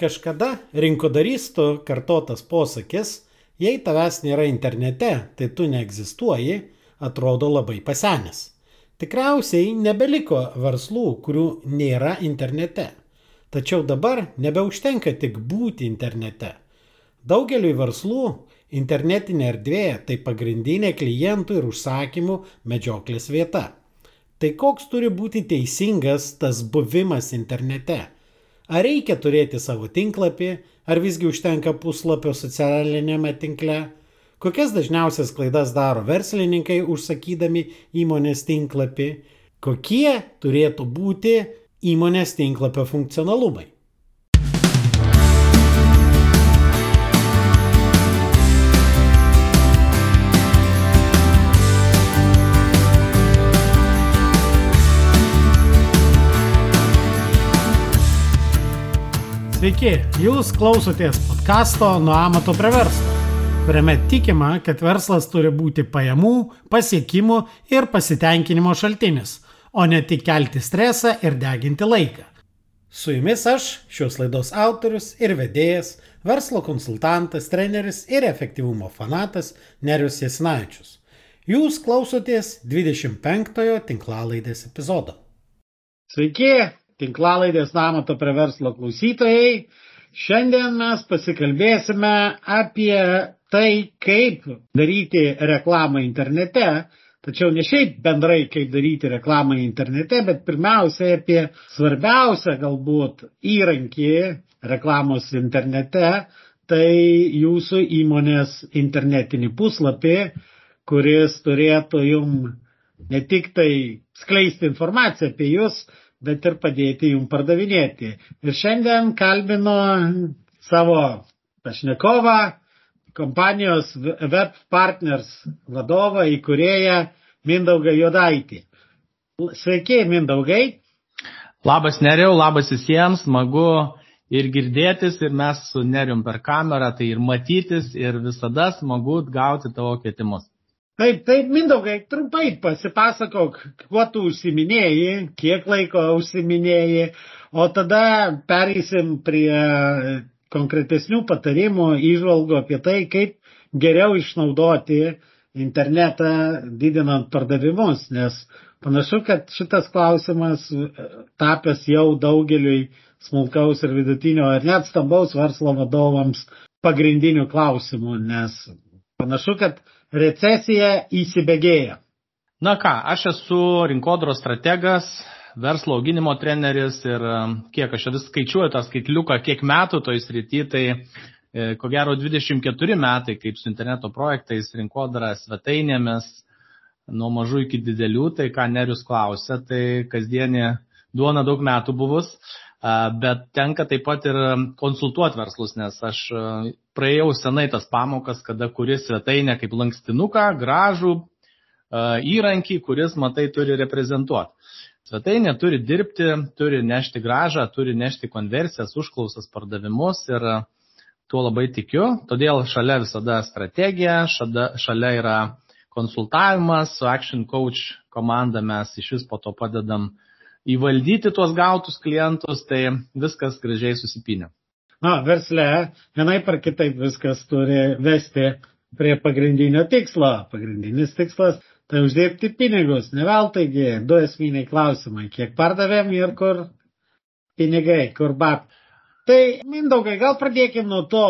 Kažkada rinkodaristų kartotas posakis, jei tavęs nėra internete, tai tu neegzistuoji, atrodo labai pasenęs. Tikriausiai nebeliko verslų, kurių nėra internete. Tačiau dabar nebeužtenka tik būti internete. Daugeliui verslų internetinė erdvė tai pagrindinė klientų ir užsakymų medžioklės vieta. Tai koks turi būti teisingas tas buvimas internete? Ar reikia turėti savo tinklapį, ar visgi užtenka puslapio socialinėme tinkle? Kokias dažniausias klaidas daro verslininkai užsakydami įmonės tinklapį? Kokie turėtų būti įmonės tinklapio funkcionalumai? Sveiki, jūs klausotės podkasto Nuo amato prie verslo, kuriame tikima, kad verslas turi būti pajamų, pasiekimų ir pasitenkinimo šaltinis, o ne tik kelti stresą ir deginti laiką. Su jumis aš, šios laidos autorius ir vedėjas, verslo konsultantas, treneris ir efektyvumo fanatas Nerius Jasinavičius. Jūs klausotės 25-ojo tinklalaidės epizodo. Sveiki, tinklalaidės namato prie verslo klausytojai. Šiandien mes pasikalbėsime apie tai, kaip daryti reklamą internete, tačiau ne šiaip bendrai, kaip daryti reklamą internete, bet pirmiausia apie svarbiausią galbūt įrankį reklamos internete, tai jūsų įmonės internetinį puslapį, kuris turėtų jum ne tik tai skleisti informaciją apie jūs, bet ir padėti jum pardavinėti. Ir šiandien kalbino savo pašnekovą, kompanijos Web Partners vadovą, įkūrėją Mindaugą Jodaitį. Sveiki, Mindaugai. Labas Neriau, labas visiems, smagu ir girdėtis, ir mes su Nerium per kamerą, tai ir matytis, ir visada smagu gauti tavo kvietimus. Taip, taip, Mindaugai, trumpai pasipasakok, kuo tu užsiminėjai, kiek laiko užsiminėjai, o tada pereisim prie konkretesnių patarimų, įžvalgų apie tai, kaip geriau išnaudoti internetą didinant pardavimus, nes panašu, kad šitas klausimas tapęs jau daugeliui smulkaus ir vidutinio ir net stambaus verslo vadovams pagrindinių klausimų, nes panašu, kad recesija įsibėgėja. Na ką, aš esu rinkodaros strategas, verslo auginimo treneris ir um, kiek aš vis skaičiuoju tą skaitliuką, kiek metų toj srity, tai e, ko gero 24 metai kaip su interneto projektais, rinkodara svetainėmis, nuo mažų iki didelių, tai ką Nerius klausia, tai kasdienė duona daug metų buvus, bet tenka taip pat ir konsultuoti verslus, nes aš praėjau senai tas pamokas, kada kuris svetainė kaip lankstinuką, gražų įrankį, kuris, matai, turi reprezentuoti. Svetainė turi dirbti, turi nešti gražą, turi nešti konversijas, užklausas, pardavimus ir tuo labai tikiu. Todėl šalia visada strategija, šalia, šalia yra konsultavimas, su Action Coach komanda mes iš vis po to padedam įvaldyti tuos gautus klientus, tai viskas gražiai susipinė na, versle vienaip ar kitaip viskas turi vesti prie pagrindinio tikslo. Pagrindinis tikslas tai uždirbti pinigus. Ne veltaigi, du esminiai klausimai. Kiek pardavėm ir kur pinigai, kur bab. Tai, Mindaugai, gal pradėkime nuo to,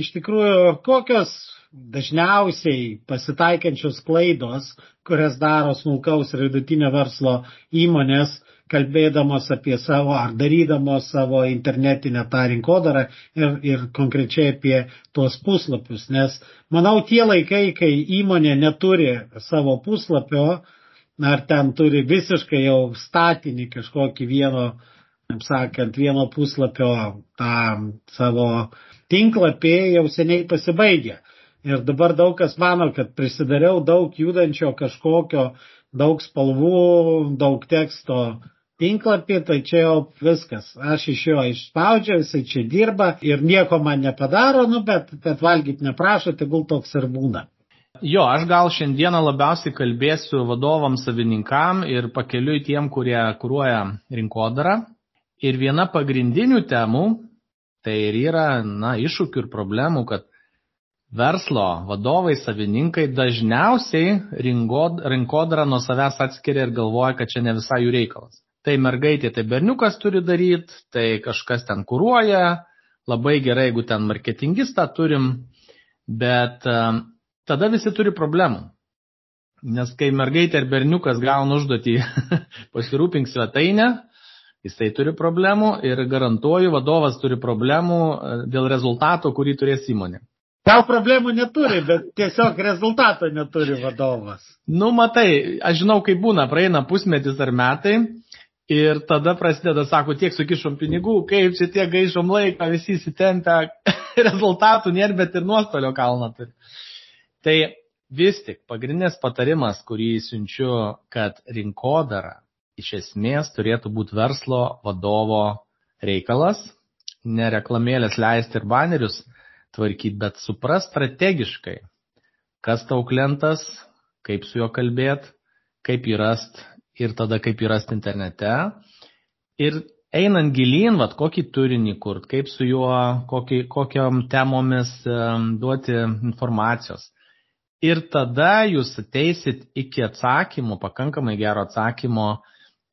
iš tikrųjų, kokios dažniausiai pasitaikiančios klaidos, kurias daro smulkaus ir vidutinio verslo įmonės, kalbėdamos apie savo ar darydamos savo internetinę tą rinkodarą ir, ir konkrečiai apie tuos puslapius. Nes manau tie laikai, kai įmonė neturi savo puslapio, ar ten turi visiškai jau statinį kažkokį vieno, kaip sakant, vieno puslapio tą savo tinklapį jau seniai pasibaigė. Ir dabar daug kas mano, kad prisidariau daug judančio kažkokio, daug spalvų, daug teksto tinklapį, tai čia jau viskas. Aš iš jo išspaudžiau, jisai čia dirba ir nieko man nepadaro, nu, bet, bet valgyti neprašo, tegul toks ir būna. Jo, aš gal šiandieną labiausiai kalbėsiu vadovams, savininkam ir pakeliui tiem, kurie kūruoja rinkodarą. Ir viena pagrindinių temų, Tai ir yra, na, iššūkių ir problemų, kad verslo vadovai, savininkai dažniausiai rinkodarą nuo savęs atskiria ir galvoja, kad čia ne visai jų reikalas. Tai mergaitė, tai berniukas turi daryti, tai kažkas ten kūruoja, labai gerai, jeigu ten marketingistą turim, bet um, tada visi turi problemų. Nes kai mergaitė ar berniukas gauna užduotį pasirūpink svetainę, jisai turi problemų ir garantuoju, vadovas turi problemų e, dėl rezultato, kurį turės įmonė. Gal problemų neturi, bet tiesiog rezultato neturi vadovas. Nu, matai, aš žinau, kaip būna, praeina pusmetis ar metai ir tada prasideda, sako, tiek sukišom pinigų, kaip čia tiek gaišom laiką, visi įsitempia, rezultatų nėra, bet ir nuostolio kalną turi. Tai vis tik pagrindinis patarimas, kurį siunčiu, kad rinkodara iš esmės turėtų būti verslo vadovo reikalas, ne reklamėlės leisti ir banerius tvarkyti, bet supras strategiškai, kas tau klientas, kaip su juo kalbėti, kaip jį rast ir tada kaip jį rast internete. Ir einant gilyn, vat, kokį turinį kurt, kaip su juo, kokį, kokiam temomis um, duoti informacijos. Ir tada jūs ateisit iki atsakymo, pakankamai gero atsakymo,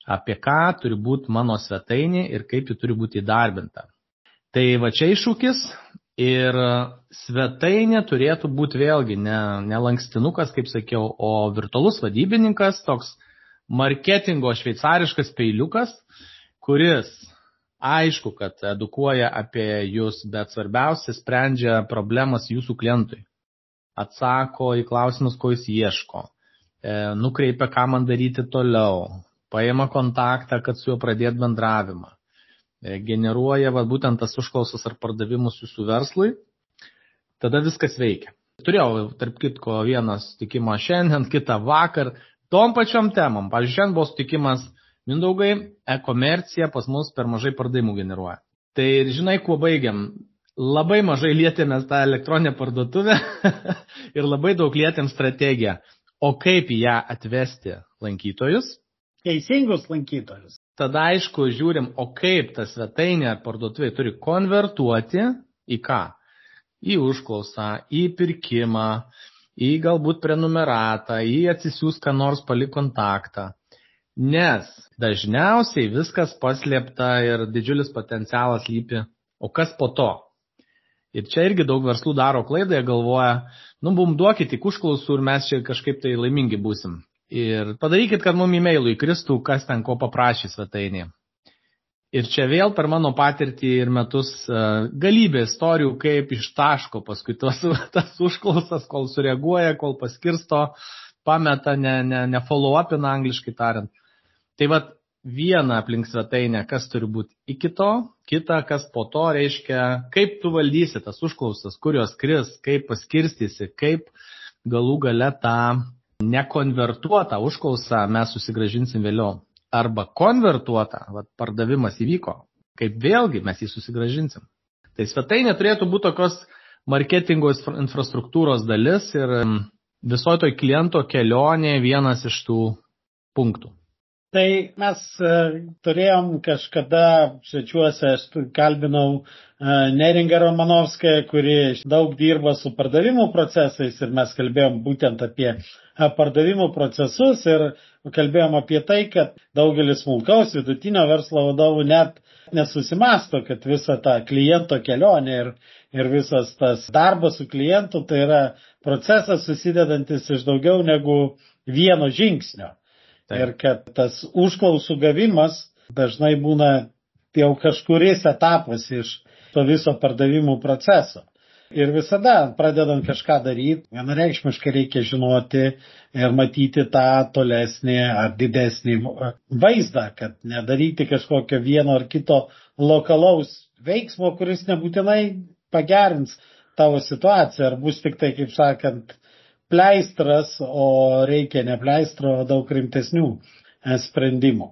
apie ką turi būti mano svetainė ir kaip ji turi būti įdarbinta. Tai va čia iššūkis ir svetainė turėtų būti vėlgi ne, ne lankstinukas, kaip sakiau, o virtualus vadybininkas, toks marketingo šveicariškas peiliukas, kuris aišku, kad edukuoja apie jūs, bet svarbiausia sprendžia problemas jūsų klientui. Atsako į klausimus, ko jis ieško, e, nukreipia, ką man daryti toliau, paima kontaktą, kad su juo pradėt bendravimą, e, generuoja va, būtent tas užklausas ar pardavimus jūsų verslui, tada viskas veikia. Turėjau, tarp kitko, vieną sutikimą šiandien, kitą vakar, tom pačiom temom. Pavyzdžiui, šiandien buvo sutikimas Mindaugai, e-komercija pas mus per mažai pardavimų generuoja. Tai žinai, kuo baigiam? Labai mažai lietėmės tą elektroninę parduotuvę ir labai daug lietėm strategiją. O kaip ją atvesti lankytojus, teisingus lankytojus. Tada aišku, žiūrim, o kaip ta svetainė ar parduotuvė turi konvertuoti į ką? Į užklausą, į pirkimą, į galbūt prenumeratą, į atsisiųs ką nors palik kontaktą. Nes dažniausiai viskas paslėpta ir didžiulis potencialas lypi. O kas po to? Ir čia irgi daug verslų daro klaidą, jie galvoja, nu, bum duokit tik užklausų ir mes čia kažkaip tai laimingi būsim. Ir padarykit, kad mum e-mailų įkristų, kas ten ko paprašys svetainė. Ir čia vėl per mano patirtį ir metus uh, galybė istorijų, kaip ištaško paskui tos, tas užklausas, kol sureaguoja, kol paskirsto, pameta, ne, ne, ne follow upina angliškai tariant. Tai vad viena aplink svetainę, kas turi būti iki to, kita, kas po to reiškia, kaip tu valdysi tas užklausas, kurios kris, kaip paskirstysi, kaip galų gale tą nekonvertuotą užklausą mes susigražinsim vėliau. Arba konvertuotą, vat, pardavimas įvyko, kaip vėlgi mes jį susigražinsim. Tai svetainė turėtų būti tokios marketingo infrastruktūros dalis ir visoje toj kliento kelionė vienas iš tų punktų. Tai mes e, turėjom kažkada svečiuose, aš kalbinau e, Neringą Romanovską, kuri daug dirba su pardavimų procesais ir mes kalbėjom būtent apie pardavimų procesus ir kalbėjom apie tai, kad daugelis smulkaus vidutinio verslo vadovų net nesusimasto, kad visa ta kliento kelionė ir, ir visas tas darbas su klientu tai yra procesas susidedantis iš daugiau negu vieno žingsnio. Taip. Ir kad tas užklausų gavimas dažnai būna jau kažkuris etapas iš to viso pardavimų proceso. Ir visada, pradedant kažką daryti, vienareikšmiškai reikia žinoti ir matyti tą tolesnį ar didesnį vaizdą, kad nedaryti kažkokio vieno ar kito lokalaus veiksmo, kuris nebūtinai pagerins tavo situaciją, ar bus tik tai, kaip sakant, pleistras, o reikia ne pleistro, o daug rimtesnių sprendimų.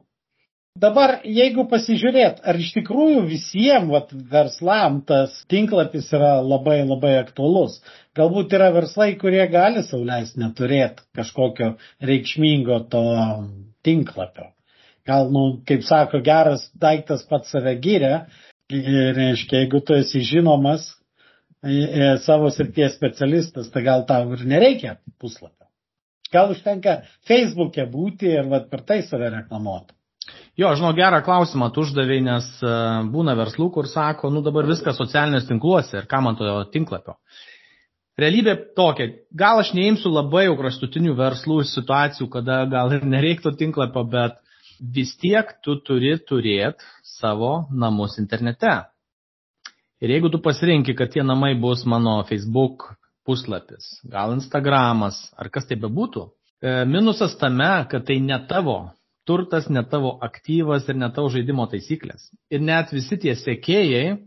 Dabar, jeigu pasižiūrėt, ar iš tikrųjų visiems vat, verslam tas tinklapis yra labai labai aktualus. Galbūt yra verslai, kurie gali sauliais neturėti kažkokio reikšmingo to tinklapio. Gal, nu, kaip sako, geras daiktas pats save gyrė, reiškia, jeigu tu esi žinomas e, e, savo srities specialistas, tai gal tau ir nereikia puslapio. Gal užtenka Facebook'e būti ir vat, per tai save reklamuoti. Jo, žinau, gerą klausimą tu uždavai, nes e, būna verslų, kur sako, nu dabar viskas socialinės tinkluose ir ką man to tinklapio. Realybė tokia, gal aš neimsiu labai jau kraštutinių verslų situacijų, kada gal ir nereiktų tinklapio, bet vis tiek tu turi turėti savo namus internete. Ir jeigu tu pasirinki, kad tie namai bus mano Facebook puslapis, gal Instagramas, ar kas tai bebūtų, e, minusas tame, kad tai ne tavo turtas, ne tavo aktyvas ir ne tavo žaidimo taisyklės. Ir net visi tie sekėjai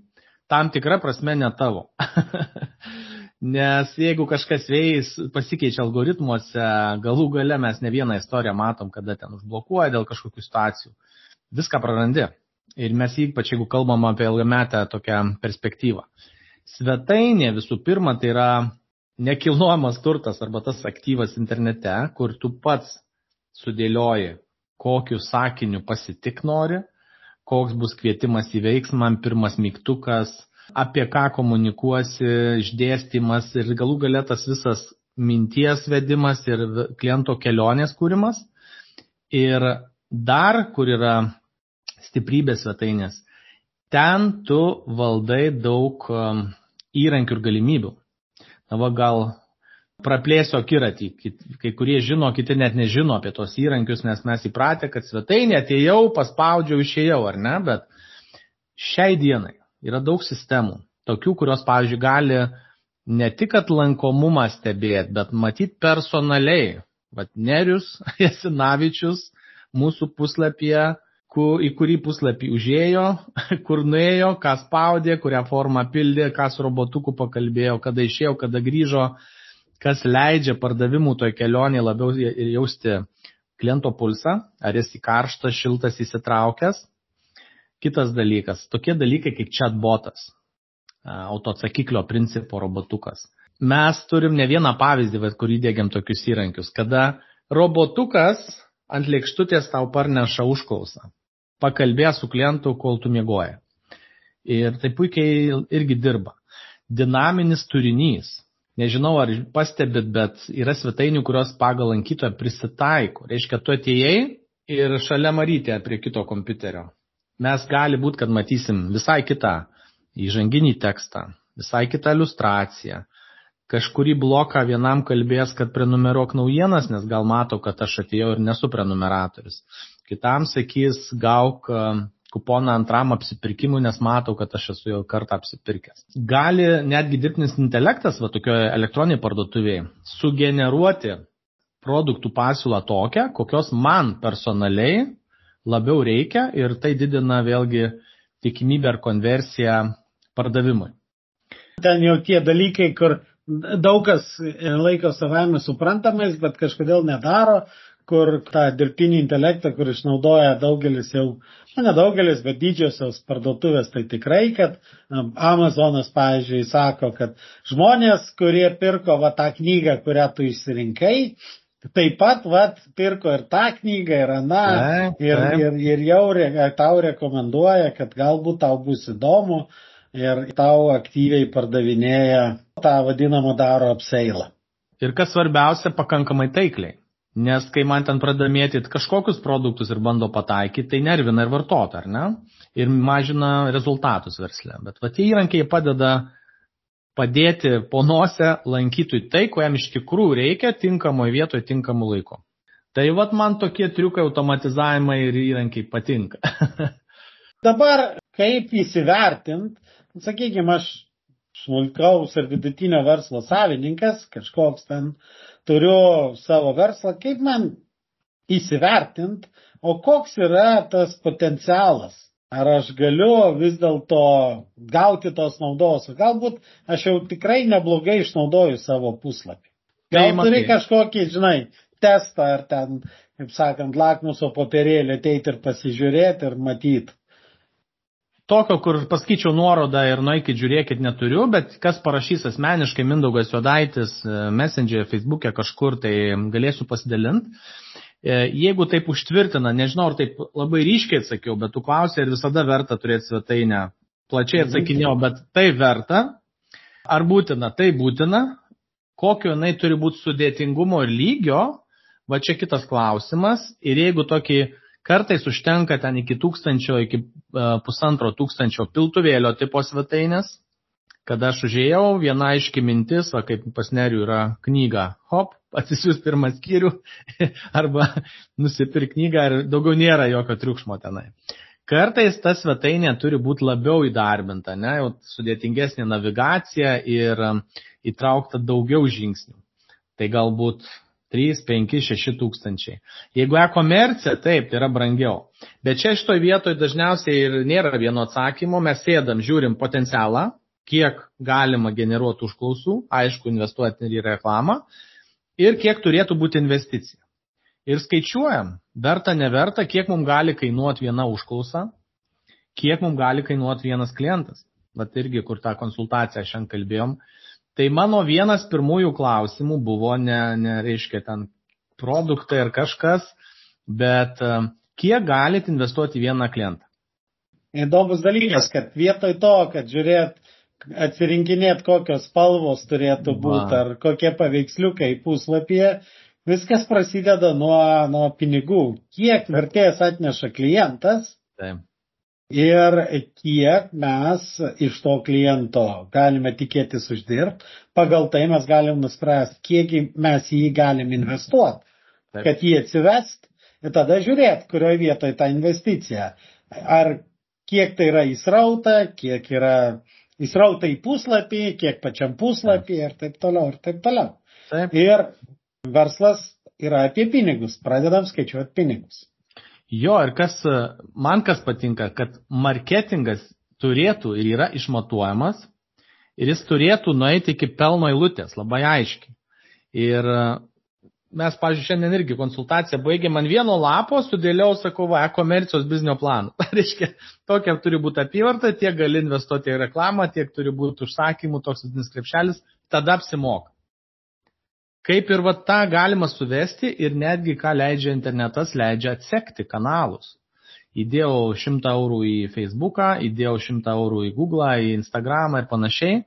tam tikra prasme ne tavo. Nes jeigu kažkas vėjais pasikeičia algoritmuose, galų gale mes ne vieną istoriją matom, kada ten užblokuoja dėl kažkokių situacijų. Viską prarandi. Ir mes ypač, jeigu kalbam apie ilgametę tokią perspektyvą. Svetainė visų pirma tai yra nekilnojamas turtas arba tas aktyvas internete, kur tu pats sudėlioji kokiu sakiniu pasitik nori, koks bus kvietimas į veiksmą, pirmas mygtukas, apie ką komunikuosi, išdėstymas ir galų galę tas visas minties vedimas ir kliento kelionės kūrimas. Ir dar, kur yra stiprybės svetainės, ten tu valdai daug um, įrankių ir galimybių. Na va, gal praplėsiu akiratį. Kai kurie žino, kiti net nežino apie tos įrankius, nes mes įpratę, kad svetainė atėjau, paspaudžiau, išėjau, ar ne, bet šiai dienai yra daug sistemų, tokių, kurios, pavyzdžiui, gali ne tik atlankomumą stebėti, bet matyti personaliai. Vat Nerius Jasinavičius mūsų puslapyje, ku, į kurį puslapį užėjo, kur nuėjo, ką spaudė, kurią formą pildė, ką su robotuku pakalbėjo, kada išėjo, kada grįžo, kas leidžia pardavimų toj kelionėje labiau jausti kliento pulsą, ar jis į karštą, šiltas įsitraukęs. Kitas dalykas, tokie dalykai kaip chatbotas, autoatsakiklio principo robotukas. Mes turim ne vieną pavyzdį, bet kur įdėgiam tokius įrankius, kada robotukas ant lėkštutės tau parneša užklausą. Pakalbė su klientu, kol tu mėgoji. Ir tai puikiai irgi dirba. Dinaminis turinys, Nežinau, ar pastebit, bet yra svetainių, kurios pagal lankytoją prisitaiko. Reiškia, tu atėjai ir šalia marytė prie kito kompiuterio. Mes gali būti, kad matysim visai kitą įžanginį tekstą, visai kitą iliustraciją. Kažkurį bloką vienam kalbės, kad prenumeruok naujienas, nes gal mato, kad aš atėjau ir nesu prenumeratorius. Kitam sakys, gauk kuponą antram apsipirkimui, nes matau, kad aš esu jau kartą apsipirkęs. Gali netgi dirbtinis intelektas, va tokioje elektroniniai parduotuvėje, sugeneruoti produktų pasiūlą tokią, kokios man personaliai labiau reikia ir tai didina vėlgi tikimybę ar konversiją pardavimui. Ten jau tie dalykai, kur daug kas laiko savame suprantamais, bet kažkodėl nedaro, kur tą dirbtinį intelektą, kur išnaudoja daugelis jau, na nedaugelis, bet didžiosios parduotuvės, tai tikrai, kad Amazonas, pavyzdžiui, sako, kad žmonės, kurie pirko va tą knygą, kurią tu išsirinkai, taip pat va pirko ir tą knygą, ir aną, ir, ir, ir jau re, tau rekomenduoja, kad galbūt tau bus įdomu ir tau aktyviai pardavinėja tą vadinamą daro apseilą. Ir kas svarbiausia, pakankamai taikliai. Nes kai man ten pradeda mėtyti kažkokius produktus ir bando pataikyti, tai nervina ir vartotą, ar ne? Ir mažina rezultatus versle. Bet va tie įrankiai padeda padėti ponuose lankytojui tai, ko jam iš tikrųjų reikia tinkamoje vietoje, tinkamu laiku. Tai vat man tokie triukai automatizavimai ir įrankiai patinka. Dabar kaip įsivertint, sakykime, aš smulkaus ir vidutinio verslo savininkas, kažkoks ten turiu savo verslą, kaip man įsivertint, o koks yra tas potencialas. Ar aš galiu vis dėlto gauti tos naudos, o galbūt aš jau tikrai neblogai išnaudoju savo puslapį. Gal tai turi kažkokį, žinai, testą ar ten, kaip sakant, lakmuso popierėlį ateiti ir pasižiūrėti ir matyti. Tokio, kur pasakyčiau nuorodą ir nueikit žiūrėkit neturiu, bet kas parašys asmeniškai Mindaugas Jodaitis e, Messenger, Facebook'e kažkur, tai galėsiu pasidalinti. E, jeigu taip užtvirtina, nežinau, ar taip labai ryškiai atsakiau, bet tu klausai, ar visada verta turėti svetainę plačiai atsakinėjau, bet tai verta. Ar būtina? Tai būtina. Kokio jinai turi būti sudėtingumo ir lygio, va čia kitas klausimas. Ir jeigu tokį kartais užtenka ten iki tūkstančio, iki uh, pusantro tūkstančio piltuvėlio tipo svetainės, kada aš užėjau, viena aiški mintis, va kaip pas nerių yra knyga, hop, atsisiūs pirmą skyrių arba nusipirk knygą ir daugiau nėra jokio triukšmo tenai. Kartais ta svetainė turi būti labiau įdarbinta, ne, jau sudėtingesnė navigacija ir um, įtraukta daugiau žingsnių. Tai galbūt 3, 5, 6 tūkstančiai. Jeigu e-komercija, taip, tai yra brangiau. Bet čia šitoje vietoje dažniausiai ir nėra vieno atsakymo, mes sėdam, žiūrim potencialą, kiek galima generuoti užklausų, aišku, investuoti ir į reklamą, ir kiek turėtų būti investicija ir skaičiuojam, verta, neverta, kiek mums gali kainuoti viena užklausa, kiek mums gali kainuoti vienas klientas. Vat irgi, kur tą konsultaciją šiandien kalbėjom. Tai mano vienas pirmųjų klausimų buvo ne, ne reiškia ten produktai ar kažkas, bet e, kiek galit investuoti vieną klientą. Įdomus dalykas, kad vietoj to, kad žiūrėt, atsirinkinėt, kokios spalvos turėtų būti ar kokie paveiksliukai puslapyje, Viskas prasideda nuo, nuo pinigų. Kiek vertės atneša klientas Taip. Ir kiek mes iš to kliento galime tikėtis uždirbti. Pagal tai mes galim nuspręsti, kiek mes jį galim investuoti, kad jį atsivest ir tada žiūrėti, kurioje vietoje ta investicija. Ar kiek tai yra įsrauta, kiek yra įsrauta į puslapį, kiek pačiam puslapį ir taip toliau, ir taip toliau. Taip. Ir verslas yra apie pinigus, pradedam skaičiuoti pinigus. Jo, ir kas, man kas patinka, kad marketingas turėtų ir yra išmatuojamas ir jis turėtų nueiti iki pelno eilutės, labai aiškiai. Ir mes, pažiūrėjau, šiandien irgi konsultaciją baigėm ant vieno lapo, sudėliau, sakau, va, e-komercijos biznio planą. reiškia, tokia turi būti apyvarta, tiek gali investuoti į reklamą, tiek turi būti užsakymų, toks vidinis krepšelis, tada apsimoka. Kaip ir va tą galima suvesti ir netgi ką leidžia internetas, leidžia atsekti kanalus. Įdėjau 100 eurų į Facebooką, įdėjau 100 eurų į Google, į Instagramą ir panašiai.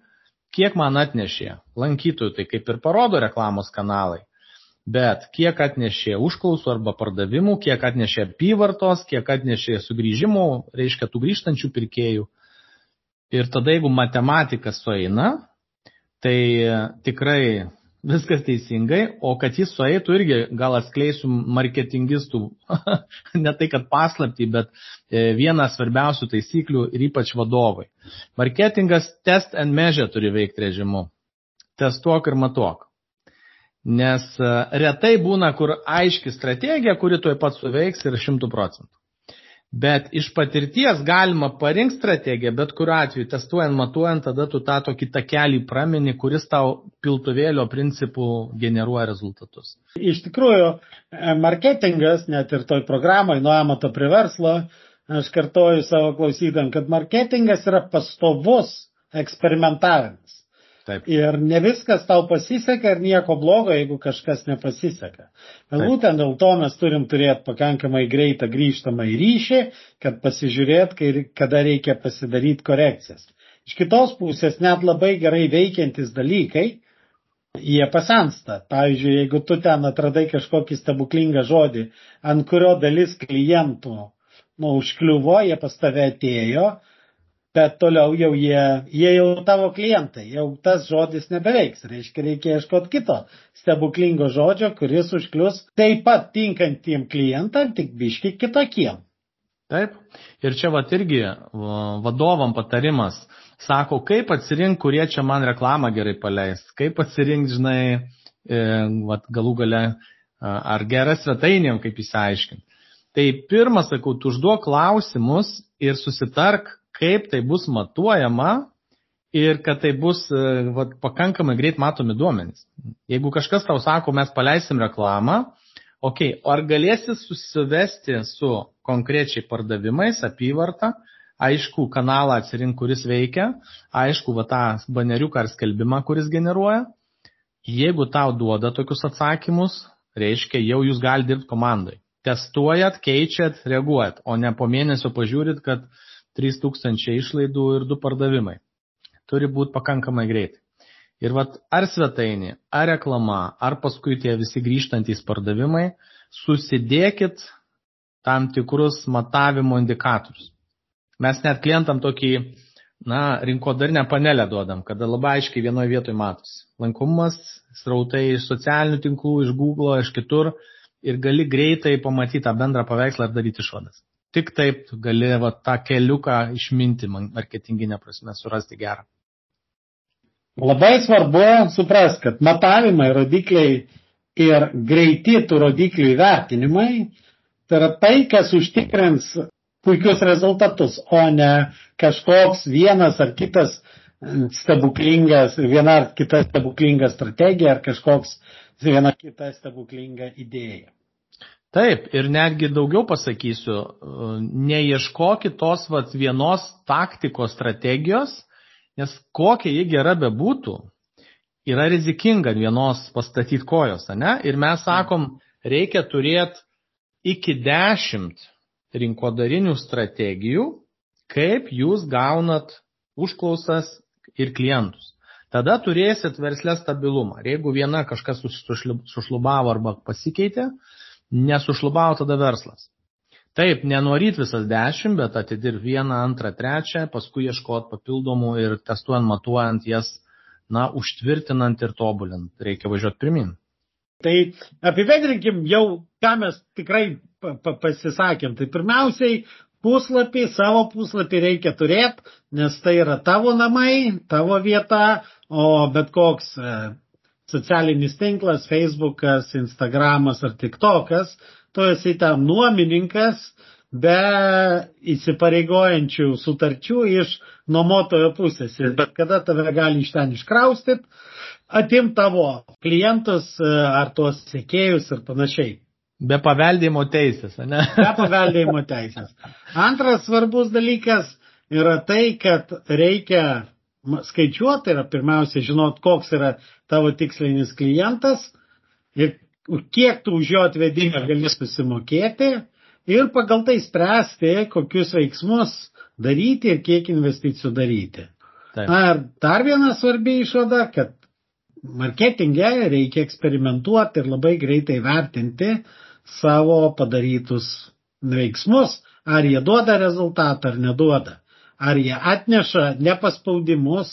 Kiek man atnešė lankytojų, tai kaip ir parodo reklamos kanalai. Bet kiek atnešė užklausų arba pardavimų, kiek atnešė apyvartos, kiek atnešė sugrįžimų, reiškia tų grįžtančių pirkėjų. Ir tada, jeigu matematika sueina, tai tikrai viskas teisingai, o kad jis sueitų irgi gal atskleisiu marketingistų, ne tai kad paslapti, bet e, vieną svarbiausių taisyklių ir ypač vadovai. Marketingas test and measure turi veikti režimu. Testuok ir matuok. Nes e, retai būna, kur aiški strategija, kuri tuoj pat suveiks ir šimtų procentų. Bet iš patirties galima parinkti strategiją, bet kuriuo atveju, testuojant, matuojant, tada tu tą tokį takelį pramini, kuris tau piltuvėlio principų generuoja rezultatus. Iš tikrųjų, e, marketingas, net ir toj programai nuo amato prie verslo, aš kartoju savo klausydam, kad marketingas yra pastovus eksperimentavimas. Taip. Ir ne viskas tau pasiseka ir nieko blogo, jeigu kažkas nepasiseka. Bet būtent dėl to mes turim turėti pakankamai greitą grįžtamą į ryšį, kad pasižiūrėt, kai, kada reikia pasidaryti korekcijas. Iš kitos pusės net labai gerai veikiantis dalykai, jie pasensta. Pavyzdžiui, jeigu tu ten atradai kažkokį stebuklingą žodį, ant kurio dalis klientų nu, užkliuvo, jie pas tave atėjo, bet toliau jau jie, jie jau tavo klientai, jau tas žodis nebeveiks, reiškia reikia ieškoti kito stebuklingo žodžio, kuris užklius taip pat tinkantiem klientam, tik biški kitokiem. Taip, ir čia va irgi vadovam patarimas, sako, kaip atsirinkti, kurie čia man reklamą gerai paleis, kaip atsirinkti, žinai, e, vat, galų gale, ar gerą svetainėm, kaip įsiaiškinti. Tai pirmas, sakau, tu užduok klausimus ir susitark, kaip tai bus matuojama ir kad tai bus e, va, pakankamai greit matomi duomenys. Jeigu kažkas tau sako, mes paleisim reklamą, ok, ar galėsi susivesti su konkrečiai pardavimais, apyvarta, aišku, kanalą atsirink, kuris veikia, aišku, va tą baneriuką ar skelbimą, kuris generuoja. Jeigu tau duoda tokius atsakymus, reiškia, jau jūs galite dirbti komandai. Testuojat, keičiat, reaguojat, o ne po mėnesio pažiūrit, kad 3000 išlaidų ir 2 pardavimai. Turi būti pakankamai greitai. Ir vat, ar svetainė, ar reklama, ar paskui tie visi grįžtantys pardavimai, susidėkit tam tikrus matavimo indikatorius. Mes net klientam tokį, na, rinkodarinę panelę duodam, kada labai aiškiai vienoje vietoje matosi. Lankomumas, srautai iš socialinių tinklų, iš Google, iš kitur ir gali greitai pamatyti tą bendrą paveikslą ir daryti išvadas. Tik taip gali va, tą keliuką išminti marketinginę prasme, surasti gerą. Labai svarbu suprast, kad matavimai, rodikliai ir greiti tų rodiklių įvertinimai tai yra tai, kas užtikrins puikius rezultatus, o ne kažkoks vienas ar kitas stebuklingas, viena ar kita stebuklinga strategija ar kažkoks viena kita stebuklinga idėja. Taip, ir netgi daugiau pasakysiu, neieškokit tos vat, vienos taktikos strategijos, nes kokia ji gera bebūtų, yra rizikinga vienos pastatyti kojos, ne? Ir mes sakom, reikia turėti iki dešimt rinkodarinių strategijų, kaip jūs gaunat užklausas ir klientus. Tada turėsit verslę stabilumą. Ir jeigu viena kažkas sušlubavo arba pasikeitė, nesušlubavo tada verslas. Taip, nenoryt visas dešimt, bet atidirb vieną, antrą, trečią, paskui ieškot papildomų ir testuojant, matuojant jas, na, užtvirtinant ir tobulint. Reikia važiuoti pirmin. Tai apibendrinkim jau, ką mes tikrai pasisakėm. Tai pirmiausiai puslapį, savo puslapį reikia turėti, nes tai yra tavo namai, tavo vieta, o bet koks e, socialinis tinklas, Facebookas, Instagramas ar TikTokas, tu esi tam nuomininkas be įsipareigojančių sutarčių iš nuomotojo pusės. Ir bet kada tave gali iš ten iškraustyti, atim tavo klientus e, ar tuos sėkėjus ir panašiai. Be paveldėjimo teisės, ne? Be paveldėjimo teisės. Antras svarbus dalykas yra tai, kad reikia skaičiuoti, tai yra pirmiausia žinot, koks yra tavo tikslinis klientas ir kiek tu už jo atvedimą gali susimokėti ir pagal tai spręsti, kokius veiksmus daryti ir kiek investicijų daryti. Taip. Na ir dar viena svarbi išvada, kad marketinge reikia eksperimentuoti ir labai greitai vertinti, savo padarytus veiksmus, ar jie duoda rezultatą ar neduoda. Ar jie atneša ne paspaudimus,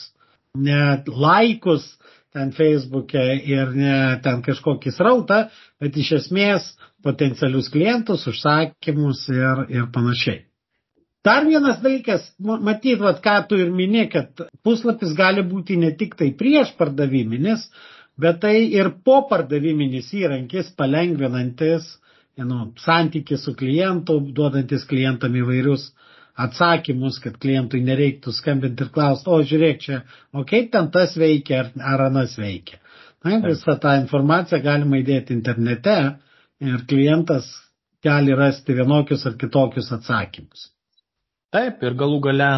ne laikus ten Facebook'e ir ne ten kažkokį srautą, bet iš esmės potencialius klientus, užsakymus ir, ir panašiai. Dar vienas dalykas, matyt, vat, ką tu ir mini, kad puslapis gali būti ne tik tai prieš pardaviminis, bet tai ir po pardaviminis įrankis palengvinantis nu, santykį su klientu, duodantis klientam įvairius atsakymus, kad klientui nereiktų skambinti ir klausti, o žiūrėk čia, o kaip ten tas veikia ar, ar anas veikia. Na, visą tą informaciją galima įdėti internete ir klientas gali rasti vienokius ar kitokius atsakymus. Taip, ir galų gale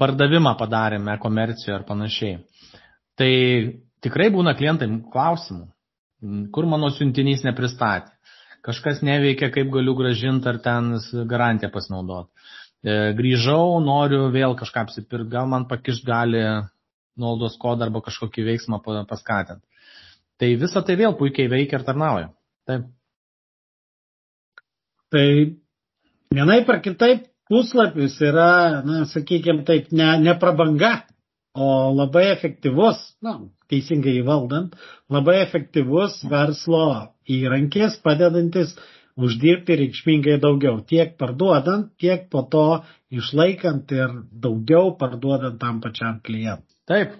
pardavimą padarėme komercijoje ar panašiai. Tai tikrai būna klientai klausimų, kur mano siuntinys nepristatė kažkas neveikia, kaip galiu gražinti ar ten garantiją pasinaudoti. E, grįžau, noriu vėl kažką apsipirkti, gal man pakiš gali nuolaidos kodą arba kažkokį veiksmą paskatinti. Tai visa tai vėl puikiai veikia ir tarnauja. Taip. Tai vienaip ar kitaip puslapis yra, na, sakykime taip, ne, ne prabanga, o labai efektyvus, na, teisingai įvaldant, labai efektyvus verslo įrankis, padedantis uždirbti reikšmingai daugiau, tiek parduodant, tiek po to išlaikant ir daugiau parduodant tam pačiam klientui. Taip.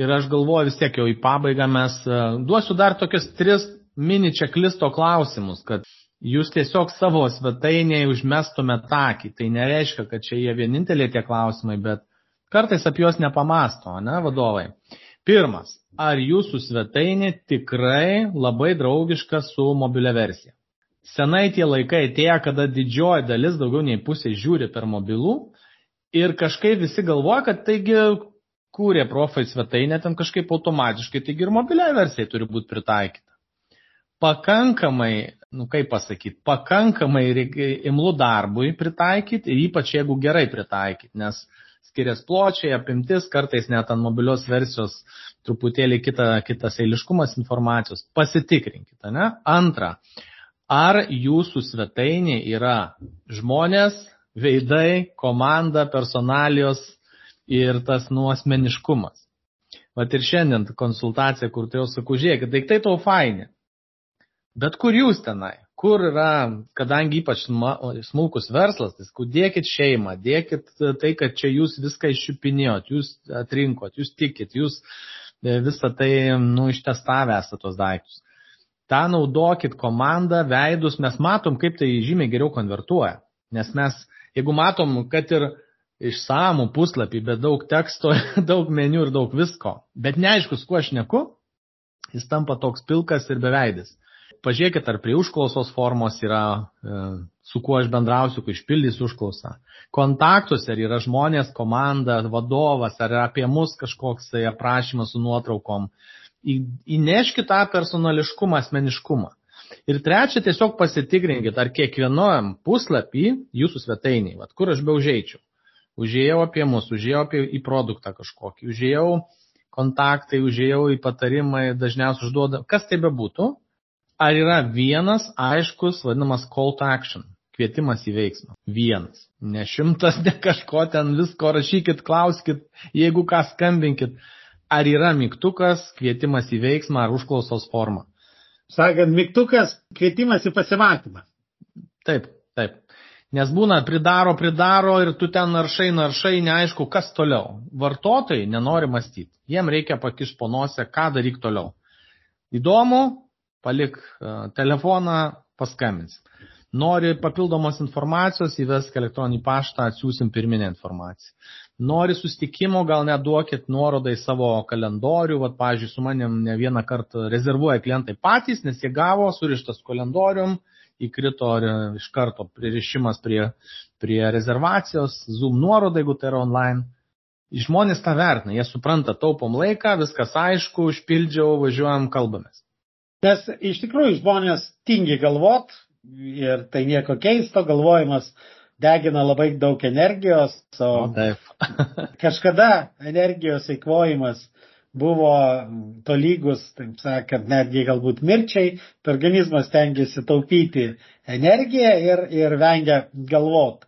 Ir aš galvoju vis tiek jau į pabaigą mes e, duosiu dar tokius tris mini čeklisto klausimus, kad jūs tiesiog savo svetainėje užmestumėte akį. Tai nereiškia, kad čia jie vieninteliai tie klausimai, bet kartais apie juos nepamasto, ne, vadovai. Pirmas, ar jūsų svetainė tikrai labai draugiška su mobilia versija? Senai tie laikai atėjo, kada didžioji dalis, daugiau nei pusė, žiūri per mobilų ir kažkaip visi galvoja, kad taigi kūrė profai svetainę ten kažkaip automatiškai, taigi ir mobiliai versijai turi būti pritaikyta. Pakankamai nu kaip pasakyti, pakankamai imlų darbui pritaikyti ir ypač jeigu gerai pritaikyti, nes skiriasi pločiai, apimtis, kartais net ant mobilios versijos truputėlį kita, kitas eiliškumas informacijos. Pasitikrinkite, ne? Antra, ar jūsų svetainė yra žmonės, veidai, komanda, personalijos ir tas nuosmeniškumas. Vat ir šiandien konsultacija, kur tai jau sakau, žiūrėkit, daiktai tau faini. Bet kur jūs tenai? Kur yra, kadangi ypač smulkus verslas, tai dėkit šeimą, dėkit tai, kad čia jūs viską iščiupinėjot, jūs atrinkot, jūs tikit, jūs e, visą tai, nu, ištestavę esate tos daiktus. Ta naudokit komandą, veidus, mes matom, kaip tai žymiai geriau konvertuoja. Nes mes, jeigu matom, kad ir išsamų puslapį, bet daug teksto, daug menių ir daug visko, bet neaiškus, kuo aš neku, jis tampa toks pilkas ir beveidis pažiūrėkit, ar prie užklausos formos yra, e, su kuo aš bendrausiu, kai išpildys užklausą. Kontaktuose yra žmonės, komanda, vadovas, ar apie mus kažkoks tai aprašymas su nuotraukom. Įneškit tą personališkumą, asmeniškumą. Ir trečia, tiesiog pasitikrinkit, ar kiekvienojam puslapį jūsų svetainiai, vat, kur aš be užėjčiau. Užėjau apie mus, užėjau apie į produktą kažkokį, užėjau kontaktai, užėjau į patarimą, dažniausiai užduoda, kas tai bebūtų, ar yra vienas aiškus, vadinamas call to action, kvietimas į veiksmą. Vienas. Ne šimtas, ne kažko ten visko rašykit, klauskit, jeigu ką skambinkit. Ar yra mygtukas, kvietimas į veiksmą ar užklausos forma? Sakant, mygtukas, kvietimas į pasimatymą. Taip, taip. Nes būna pridaro, pridaro ir tu ten naršai, naršai, neaišku, kas toliau. Vartotojai nenori mąstyti. Jiem reikia pakiš ponosę, ką daryk toliau. Įdomu, palik e, telefoną, paskambins. Nori papildomos informacijos, įvesk elektroninį paštą, atsiūsim pirminę informaciją. Nori sustikimo, gal neduokit nuorodą į savo kalendorių, vad, pažiūrėjau, su manim ne vieną kartą rezervuoja klientai patys, nes jie gavo surištas kalendorium, įkrito iš karto pririšimas prie, prie rezervacijos, Zoom nuoroda, jeigu tai yra online. Žmonės tą vertina, jie supranta, taupom laiką, viskas aišku, užpildžiau, važiuojam, kalbamės. Nes iš tikrųjų žmonės tingi galvot ir tai nieko keisto, galvojimas degina labai daug energijos, o, kažkada energijos eikvojimas buvo tolygus, taip sakant, netgi galbūt mirčiai, tai organizmas tengiasi taupyti energiją ir, ir vengia galvot.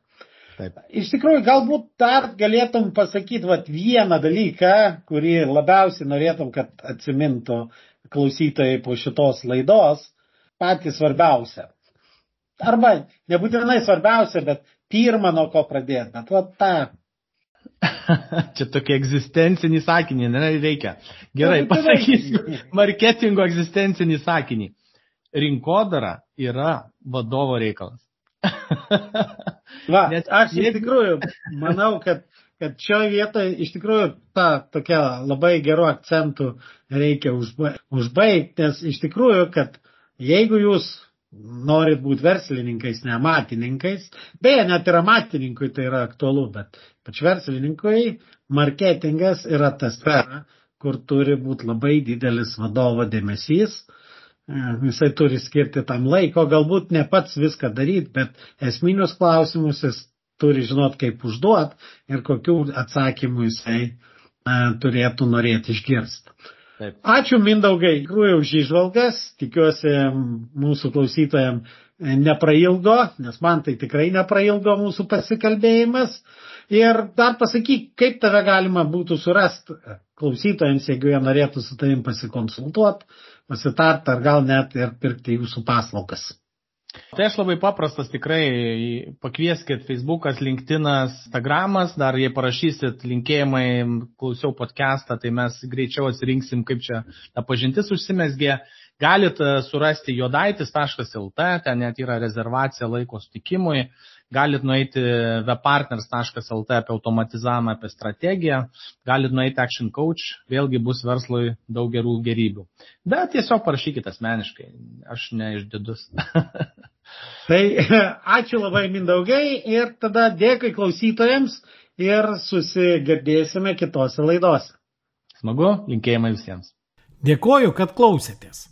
Taip. Iš tikrųjų, galbūt dar galėtum pasakyti vat, vieną dalyką, kurį labiausiai norėtum, kad atsimintų klausytojai po šitos laidos patys svarbiausia. Arba nebūtinai svarbiausia, bet pirmą nuo ko pradėti. Bet va tą. Čia tokie egzistencinį sakinį, ne, reikia. Gerai, pasakysiu. Marketingo egzistencinį sakinį. Rinkodara yra vadovo reikalas. Va, Nes aš iš tikrųjų manau, kad kad šioje vietoje iš tikrųjų tą tokia labai gerų akcentų reikia užbaigti, nes iš tikrųjų, kad jeigu jūs norit būti verslininkais, ne amatininkais, beje, net ir amatininkui tai yra aktualu, bet pač verslininkui marketingas yra ta sfera, kur turi būti labai didelis vadovo dėmesys, jisai turi skirti tam laiko, galbūt ne pats viską daryti, bet esminius klausimus jis turi žinot, kaip užduot ir kokių atsakymų jisai e, turėtų norėti išgirsti. Taip. Ačiū Mindaugai, tikrųjų už išvalgas, tikiuosi mūsų klausytojams neprailgo, nes man tai tikrai neprailgo mūsų pasikalbėjimas. Ir dar pasakyk, kaip tave galima būtų surasti klausytojams, jeigu jie norėtų su tavim pasikonsultuoti, pasitart ar gal net ir pirkti jūsų paslaugas. Tai aš labai paprastas tikrai, pakvieskit Facebookas, LinkedInas, Instagramas, dar jei parašysit linkėjimai, klausiau podcastą, tai mes greičiau atsirinksim, kaip čia ta pažintis užsimesgė. Galit e, surasti jodaitis.lt, ten net yra rezervacija laiko sutikimui. Galit nueiti webpartners.lt apie automatizavimą, apie strategiją. Galit nueiti Action Coach, vėlgi bus verslui daug gerų gerybių. Bet tiesiog parašykite asmeniškai, aš neišdidus. tai ačiū labai Mindaugai ir tada dėkui klausytojams ir susigirdėsime kitose laidose. Smagu, linkėjimai visiems. Dėkoju, kad klausėtės.